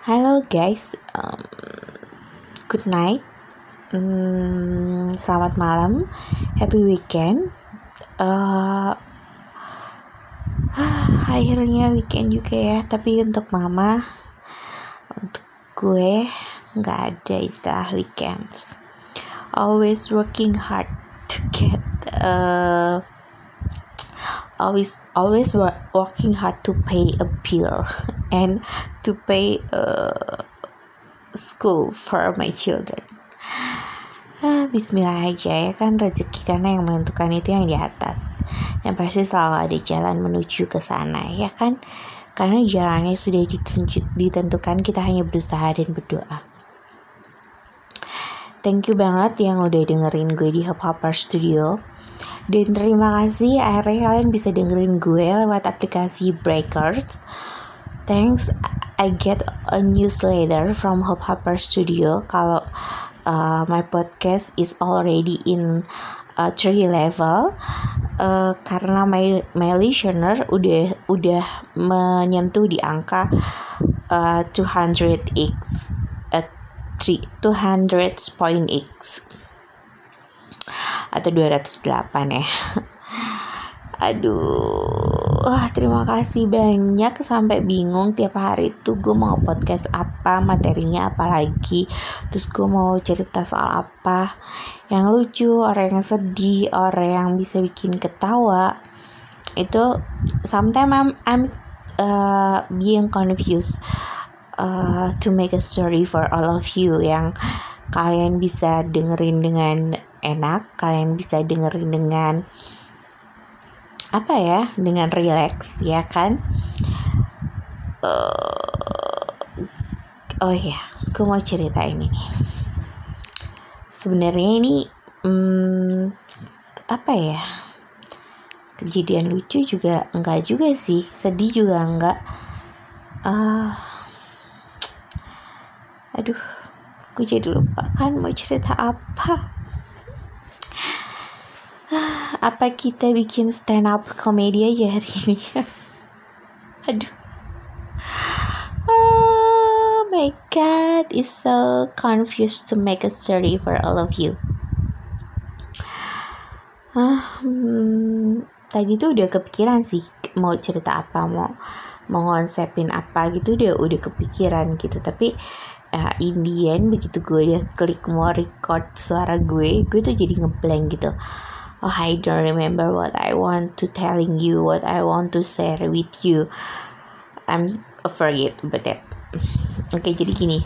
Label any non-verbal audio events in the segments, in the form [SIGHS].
Halo guys, um, good night, um, selamat malam, happy weekend. Uh, [SIGHS] akhirnya weekend juga ya, tapi untuk mama, untuk gue nggak ada istilah weekends. Always working hard to get. Uh, always always working hard to pay a bill [LAUGHS] and to pay uh, school for my children. Ah, Bismillah aja ya kan rezeki karena yang menentukan itu yang di atas. Dan pasti selalu ada jalan menuju ke sana ya kan? Karena jalannya sudah ditentukan kita hanya berusaha dan berdoa. Thank you banget yang udah dengerin gue di Hop Hopper Studio dan terima kasih akhirnya kalian bisa dengerin gue lewat aplikasi Breakers. Thanks, I get a newsletter from Hop Hopper Studio. Kalau uh, my podcast is already in uh, three level. Uh, karena my my listener udah udah menyentuh di angka uh, 200x uh, 200.x atau 208 ya. Aduh. Wah terima kasih banyak. Sampai bingung tiap hari itu gue mau podcast apa materinya apa lagi. Terus gue mau cerita soal apa. Yang lucu orang yang sedih orang yang bisa bikin ketawa. Itu sometimes I'm I'm uh, being confused uh, to make a story for all of you yang kalian bisa dengerin dengan enak kalian bisa dengerin dengan apa ya dengan relax ya kan? Uh, oh ya aku mau cerita ini nih. Sebenarnya ini hmm, apa ya kejadian lucu juga enggak juga sih sedih juga enggak. Uh, aduh aku jadi lupa kan mau cerita apa apa kita bikin stand up komedi aja hari ini? [LAUGHS] Aduh. Oh my god is so confused to make a story for all of you. Ah hmm, tadi tuh udah kepikiran sih mau cerita apa mau mau apa gitu udah udah kepikiran gitu. Tapi uh, in the end begitu gue udah klik mau record suara gue gue tuh jadi ngeblank gitu oh I don't remember what I want to telling you what I want to share with you. I'm forget about that. Oke okay, jadi gini.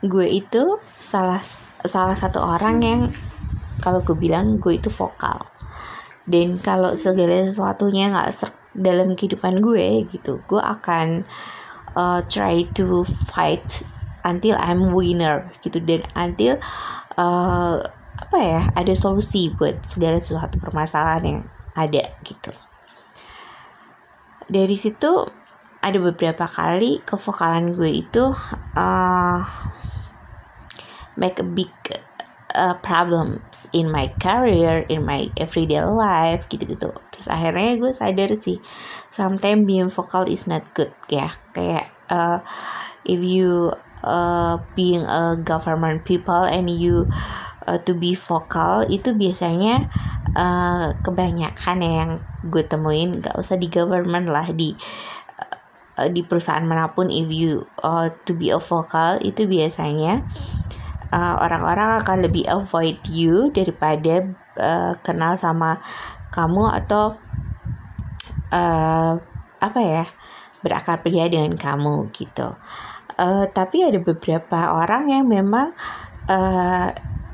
Gue itu salah salah satu orang yang kalau gue bilang gue itu vokal. Dan kalau segala sesuatunya nggak dalam kehidupan gue gitu gue akan uh, try to fight until I'm winner gitu. Dan until uh, apa ya ada solusi buat segala sesuatu permasalahan yang ada gitu dari situ ada beberapa kali kevokalan gue itu uh, make a big uh, problems in my career, in my everyday life gitu-gitu. Terus akhirnya gue sadar sih, sometimes being vocal is not good ya. Kayak uh, if you uh, being a government people and you uh, to be vocal itu biasanya uh, kebanyakan ya yang gue temuin gak usah di government lah di uh, di perusahaan mana pun if you uh, to be a vocal itu biasanya orang-orang uh, akan lebih avoid you daripada uh, kenal sama kamu atau uh, apa ya berakar pria dengan kamu gitu. Uh, tapi ada beberapa orang yang memang uh,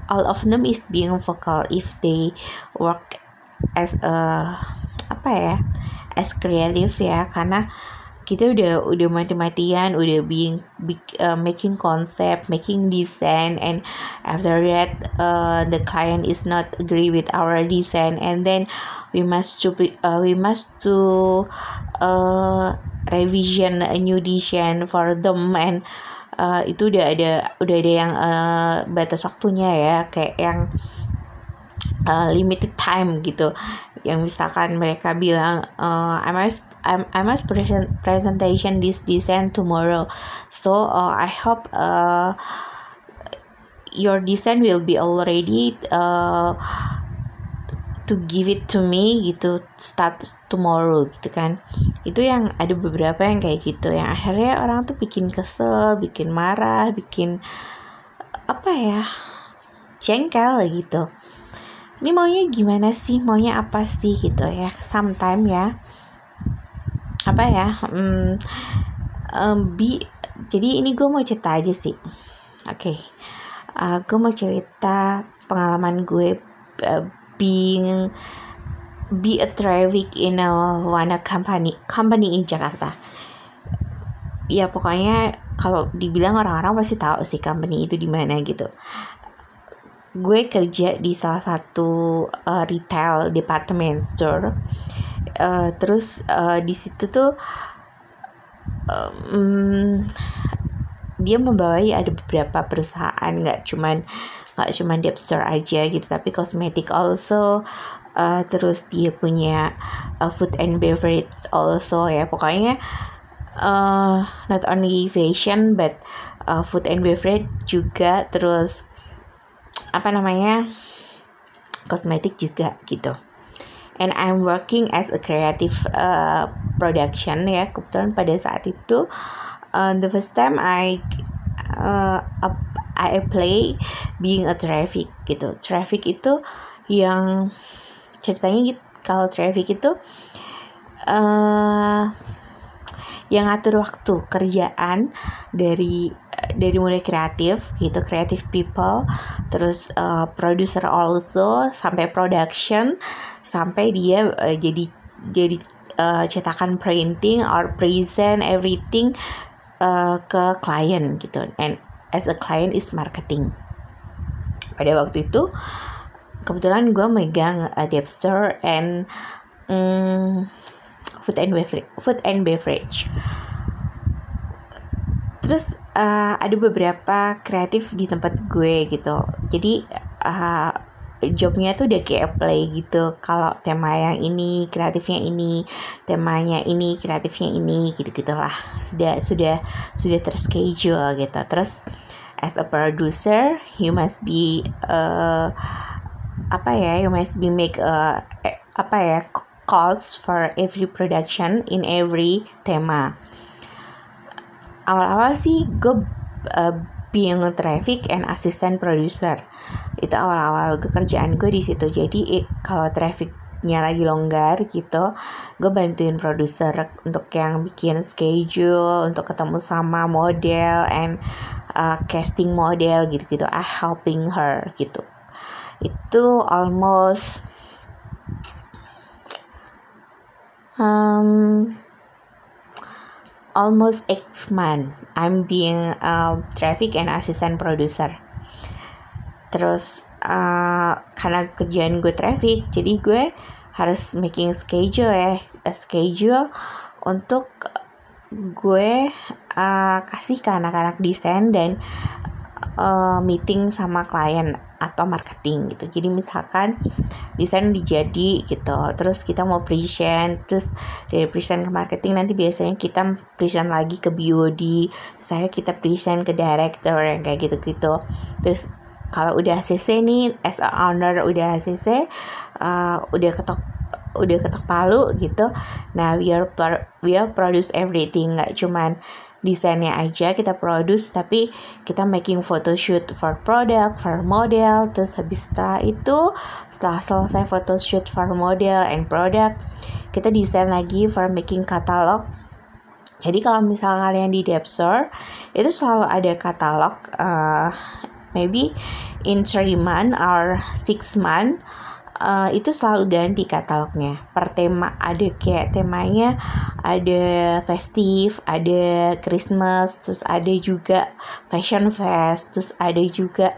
all of them is being vocal if they work as a apa ya as creative ya. Karena kita udah udah mati-matian udah being uh, making concept making design and after that uh, the client is not agree with our design. And then we must to uh, we must to uh, revision a new design for them. And uh, itu udah ada udah ada yang uh, batas waktunya ya. Kayak yang uh, limited time gitu. Yang misalkan mereka bilang uh, I must I must present presentation this design tomorrow? So uh, I hope uh, your design will be already uh, to give it to me gitu start tomorrow gitu kan. Itu yang ada beberapa yang kayak gitu yang akhirnya orang tuh bikin kesel bikin marah bikin apa ya jengkel gitu. Ini maunya gimana sih? Maunya apa sih gitu ya sometime ya. Apa ya um, um, bi jadi ini gue mau cerita aja sih. Oke okay. uh, gue mau cerita pengalaman gue uh, being be a traffic in a one company company in Jakarta. Ya pokoknya kalau dibilang orang-orang pasti tahu sih company itu di mana gitu. Gue kerja di salah satu uh, retail department store. Uh, terus uh, di situ tuh um, dia membawai ada beberapa perusahaan nggak cuman nggak cuman di store aja gitu tapi kosmetik also. Uh, terus dia punya uh, food and beverage also ya. Pokoknya uh, not only fashion but uh, food and beverage juga. Terus apa namanya kosmetik juga gitu. And I'm working as a creative uh, production ya kebetulan pada saat itu. Uh, the first time I uh, I play being a traffic gitu. Traffic itu yang ceritanya gitu kalau traffic itu uh, yang ngatur waktu kerjaan dari dari mulai kreatif gitu creative people terus uh, producer also sampai production sampai dia uh, jadi jadi uh, cetakan printing or present everything uh, ke klien gitu. And as a client is marketing. Pada waktu itu kebetulan gue megang uh, Depster and um, food and beverage food and beverage. Terus uh, ada beberapa kreatif di tempat gue gitu. Jadi uh, jobnya tuh udah kayak play gitu. Kalau tema yang ini kreatifnya ini temanya ini kreatifnya ini gitu gitulah sudah sudah sudah terschedule gitu. Terus as a producer you must be uh, apa ya you must be make a apa ya calls for every production in every tema. Awal-awal sih gue uh, being traffic and assistant producer. Itu awal-awal kerjaan gue di situ. Jadi kalau trafficnya lagi longgar gitu gue bantuin produser untuk yang bikin schedule untuk ketemu sama model and uh, casting model gitu-gitu I helping her gitu. Itu almost um, almost X month I'm being a traffic and assistant producer. Terus uh, karena kerjaan gue traffic jadi gue harus making schedule ya schedule untuk gue uh, kasih ke anak-anak desain dan uh, meeting sama klien atau marketing gitu. Jadi misalkan desain dijadi gitu terus kita mau present terus dari present ke marketing nanti biasanya kita present lagi ke BOD saya kita present ke director yang kayak gitu-gitu. Terus kalau udah CC nih as a owner udah CC uh, udah ketok udah ketok palu gitu nah we are we are produce everything. Nggak cuman desainnya aja kita produce tapi kita making photoshoot for product for model terus habis setelah itu setelah selesai photoshoot for model and product kita desain lagi for making catalog jadi kalau misalnya kalian di Depstore itu selalu ada katalog uh, maybe in 3 month or 6 month uh, itu selalu ganti katalognya. Per tema ada kayak temanya ada festive ada Christmas terus ada juga fashion fest terus ada juga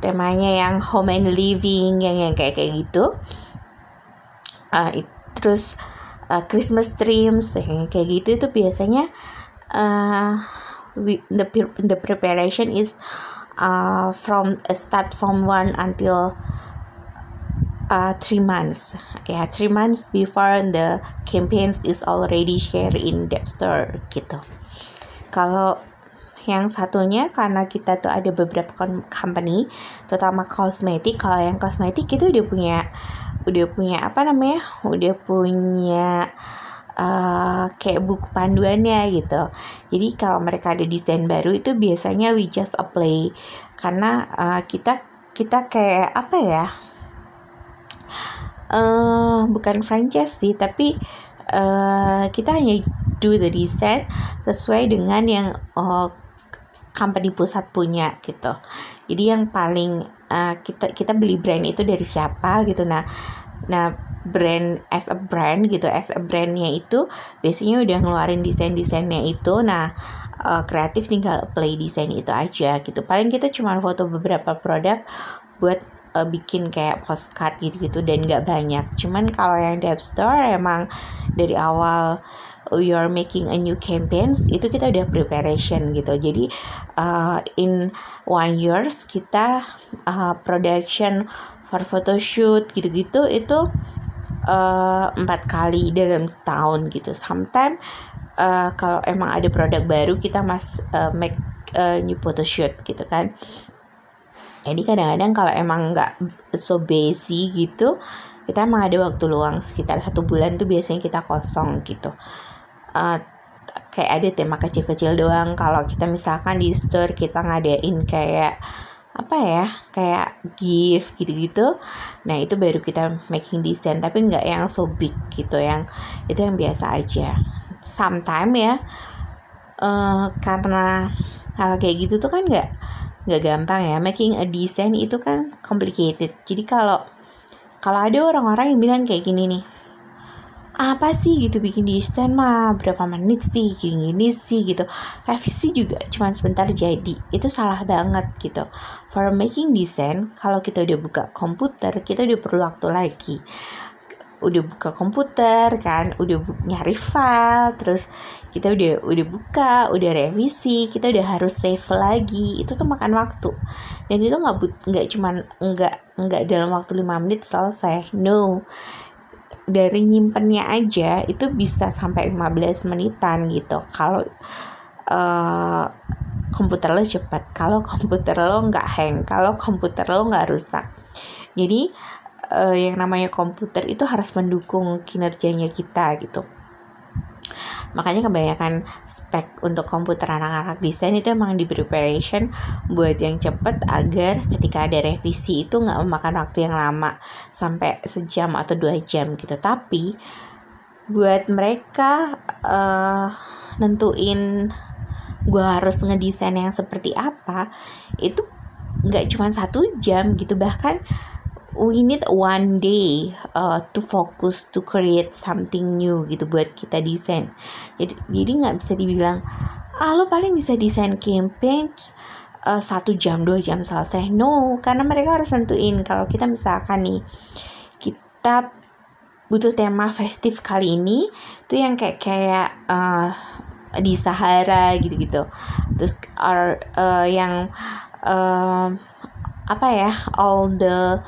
temanya yang home and living yang yang kayak kayak gitu. Uh, it, terus uh, Christmas dreams yang kayak gitu itu biasanya uh, the the preparation is uh, from start from one until uh, three months. Ya yeah, three months before the campaigns is already share in Depstore gitu. Kalau yang satunya karena kita tuh ada beberapa company terutama kosmetik kalau yang kosmetik itu udah punya udah punya apa namanya udah punya uh, kayak buku panduannya gitu. Jadi kalau mereka ada desain baru itu biasanya we just apply. Karena uh, kita kita kayak apa ya uh, bukan franchise sih tapi uh, kita hanya do the design sesuai dengan yang uh, company pusat punya gitu. Jadi yang paling uh, kita kita beli brand itu dari siapa gitu. Nah nah brand as a brand gitu as a brandnya itu biasanya udah ngeluarin desain desainnya itu. Nah uh, kreatif tinggal play desain itu aja gitu. Paling kita cuma foto beberapa produk buat uh, bikin kayak postcard gitu-gitu dan nggak banyak. Cuman kalau yang dev store emang dari awal are making a new campaigns itu kita udah preparation gitu. Jadi uh, in one years kita uh, production for photoshoot gitu-gitu itu uh, empat kali dalam setahun gitu. Sometimes uh, kalau emang ada produk baru kita mas uh, make a new photoshoot gitu kan jadi kadang-kadang kalau emang nggak so busy gitu kita emang ada waktu luang sekitar satu bulan tuh biasanya kita kosong gitu. Uh, kayak ada tema kecil-kecil doang. Kalau kita misalkan di store kita ngadain kayak apa ya kayak gift gitu-gitu. Nah itu baru kita making design tapi nggak yang so big gitu yang itu yang biasa aja. Sometime ya uh, karena hal kayak gitu tuh kan nggak nggak gampang ya. Making a design itu kan complicated. Jadi kalau kalau ada orang-orang yang bilang kayak gini nih apa sih gitu bikin desain mah? Berapa menit sih? Gini, gini sih gitu. Revisi juga cuma sebentar jadi. Itu salah banget gitu. For making design kalau kita udah buka komputer kita udah perlu waktu lagi udah buka komputer kan udah nyari file terus kita udah udah buka udah revisi kita udah harus save lagi. Itu tuh makan waktu. Dan itu nggak nggak cuman nggak nggak dalam waktu lima menit selesai. No. Dari nyimpennya aja itu bisa sampai 15 menitan gitu. Kalau uh, komputer lo cepat kalau komputer lo nggak hang kalau komputer lo nggak rusak. Jadi uh, yang namanya komputer itu harus mendukung kinerjanya kita gitu. Makanya kebanyakan spek untuk komputer anak-anak desain itu emang di preparation buat yang cepet agar ketika ada revisi itu nggak memakan waktu yang lama sampai sejam atau dua jam gitu. Tapi buat mereka uh, nentuin gue harus ngedesain yang seperti apa itu nggak cuma satu jam gitu. Bahkan we need one day uh, to focus to create something new gitu buat kita desain. Jadi jadi nggak bisa dibilang ah lo paling bisa desain campaign uh, satu jam dua jam selesai. No karena mereka harus tentuin kalau kita misalkan nih kita butuh tema festif kali ini itu yang kayak kayak uh, di Sahara gitu-gitu. Terus are uh, yang uh, apa ya all the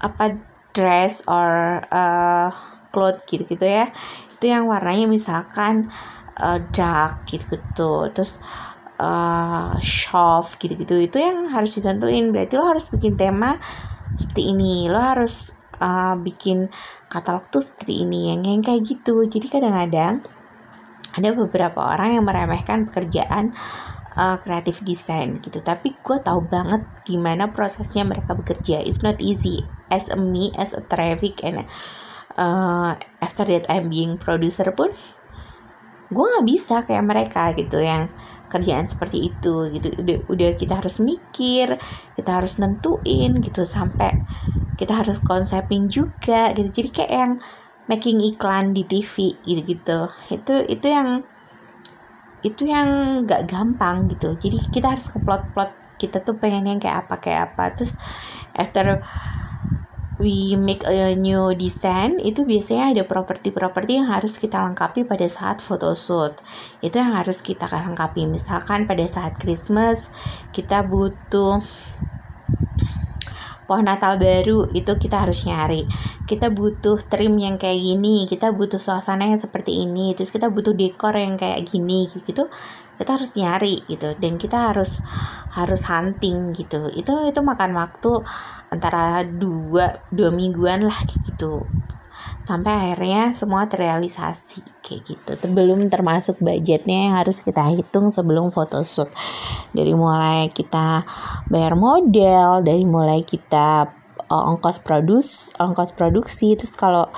apa dress or uh, cloth gitu gitu ya. Itu yang warnanya misalkan uh, dark gitu gitu terus uh, soft gitu gitu itu yang harus ditentuin berarti lo harus bikin tema seperti ini. Lo harus uh, bikin katalog tuh seperti ini. Yang yang kayak gitu. Jadi kadang-kadang ada beberapa orang yang meremehkan pekerjaan uh, creative design gitu. Tapi gue tahu banget gimana prosesnya mereka bekerja. It's not easy. As a me as a traffic and uh, after that I'm being producer pun gue nggak bisa kayak mereka gitu yang kerjaan seperti itu gitu. Udah udah kita harus mikir kita harus nentuin gitu sampai kita harus konsepin juga gitu. Jadi kayak yang making iklan di TV gitu gitu itu itu yang itu yang gak gampang gitu. Jadi kita harus keplot-plot kita tuh pengen yang kayak apa kayak apa. Terus after we make a new design itu biasanya ada properti-properti yang harus kita lengkapi pada saat photoshoot. Itu yang harus kita lengkapi. Misalkan pada saat Christmas kita butuh pohon Natal baru itu kita harus nyari. Kita butuh trim yang kayak gini kita butuh suasana yang seperti ini terus kita butuh dekor yang kayak gini gitu kita harus nyari gitu. Dan kita harus harus hunting gitu. Itu itu makan waktu antara dua dua mingguan lah gitu sampai akhirnya semua terrealisasi kayak gitu. Belum termasuk budgetnya yang harus kita hitung sebelum photoshoot. Dari mulai kita bayar model dari mulai kita uh, ongkos produs ongkos produksi terus kalau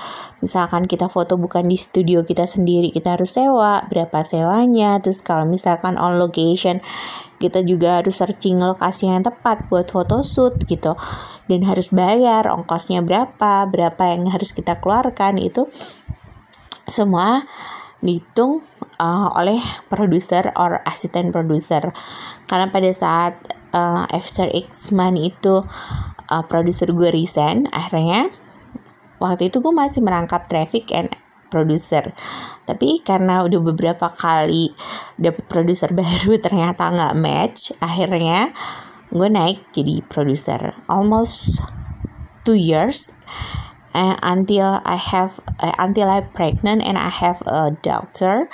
misalkan kita foto bukan di studio kita sendiri kita harus sewa berapa sewanya terus kalau misalkan on location kita juga harus searching lokasi yang tepat buat photoshoot gitu. Dan harus bayar ongkosnya berapa berapa yang harus kita keluarkan itu semua dihitung uh, oleh produser or asisten produser. Karena pada saat uh, after X month itu uh, produser gue resign akhirnya waktu itu gue masih merangkap traffic and produser tapi karena udah beberapa kali dapet produser [LAUGHS] baru ternyata nggak match akhirnya gue naik jadi produser almost two years uh, until I have uh, until I pregnant and I have a doctor.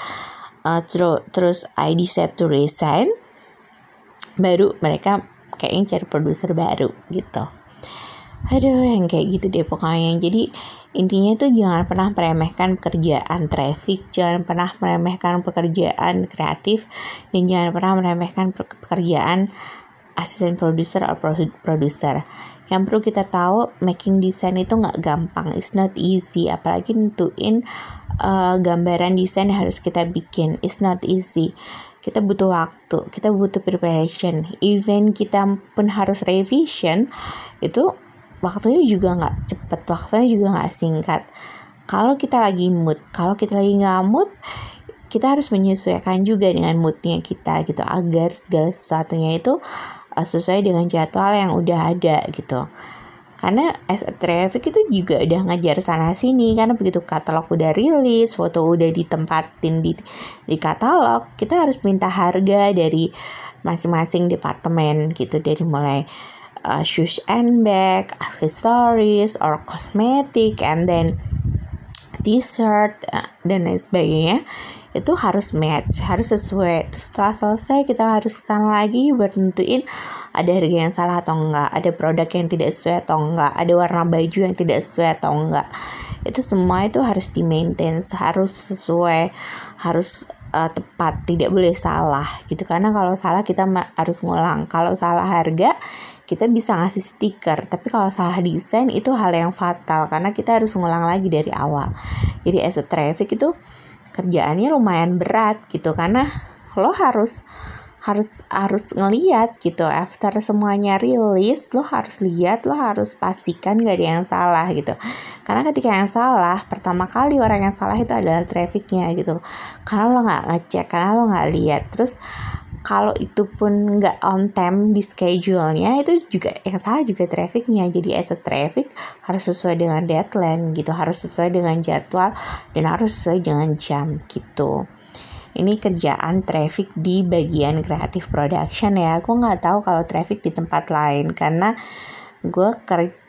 Uh, terus terus I decide to resign. Baru mereka kayaknya cari produser baru gitu aduh yang kayak gitu deh pokoknya. Jadi intinya tuh jangan pernah meremehkan pekerjaan traffic jangan pernah meremehkan pekerjaan kreatif dan jangan pernah meremehkan pekerjaan asisten produser atau produser. Yang perlu kita tahu making design itu nggak gampang. It's not easy. Apalagi nentuin uh, gambaran desain yang harus kita bikin. It's not easy. Kita butuh waktu. Kita butuh preparation. Even kita pun harus revision itu waktunya juga nggak cepet waktunya juga nggak singkat. Kalau kita lagi mood kalau kita lagi nggak mood kita harus menyesuaikan juga dengan moodnya kita gitu agar segala sesuatunya itu uh, sesuai dengan jadwal yang udah ada gitu. Karena as a traffic itu juga udah ngajar sana sini karena begitu katalog udah rilis foto udah ditempatin di di katalog kita harus minta harga dari masing-masing departemen gitu dari mulai uh, shoes and bag accessories or cosmetic and then t-shirt uh, dan lain sebagainya itu harus match harus sesuai. Setelah selesai kita harus ke sana lagi buat nentuin ada harga yang salah atau enggak ada produk yang tidak sesuai atau enggak ada warna baju yang tidak sesuai atau enggak. Itu semua itu harus di maintain harus sesuai harus uh, tepat tidak boleh salah gitu. Karena kalau salah kita harus ngulang. Kalau salah harga kita bisa ngasih stiker. Tapi kalau salah desain itu hal yang fatal karena kita harus ngulang lagi dari awal. Jadi as a traffic itu kerjaannya lumayan berat gitu. Karena lo harus harus harus ngeliat gitu. After semuanya rilis lo harus lihat lo harus pastikan gak ada yang salah gitu. Karena ketika yang salah pertama kali orang yang salah itu adalah trafficnya gitu. Karena lo nggak ngecek karena lo nggak lihat terus kalau itu pun nggak on time di schedule-nya itu juga yang salah juga trafficnya. Jadi as a traffic harus sesuai dengan deadline gitu harus sesuai dengan jadwal dan harus sesuai dengan jam gitu. Ini kerjaan traffic di bagian creative production ya. Aku nggak tahu kalau traffic di tempat lain karena gue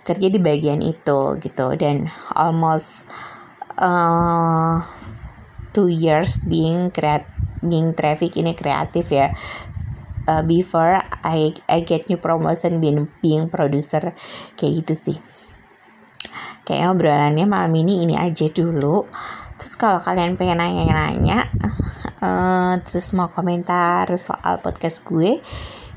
kerja di bagian itu gitu. Dan almost uh, two years being creative being traffic ini kreatif ya. Uh, before I I get new promotion being being producer. Kayak gitu sih. Kayak obrolannya malam ini ini aja dulu. Terus kalau kalian pengen nanya-nanya uh, terus mau komentar soal podcast gue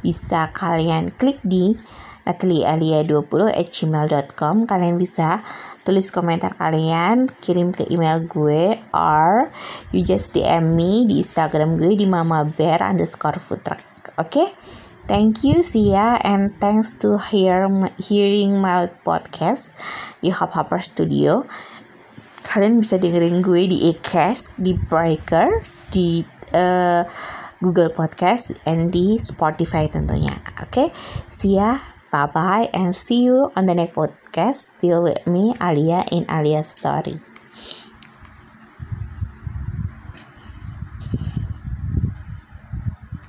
bisa kalian klik di nataliealia20 at gmail.com kalian bisa tulis komentar kalian kirim ke email gue or you just DM me di Instagram gue di mama bear underscore food truck oke okay? Thank you Sia and thanks to hear hearing my podcast di Hop Hopper Studio. Kalian bisa dengerin gue di Acast, di Breaker, di uh, Google Podcast, and di Spotify tentunya. Oke, okay? Sia Bye bye and see you on the next podcast. Still with me, Alia in Alia's story.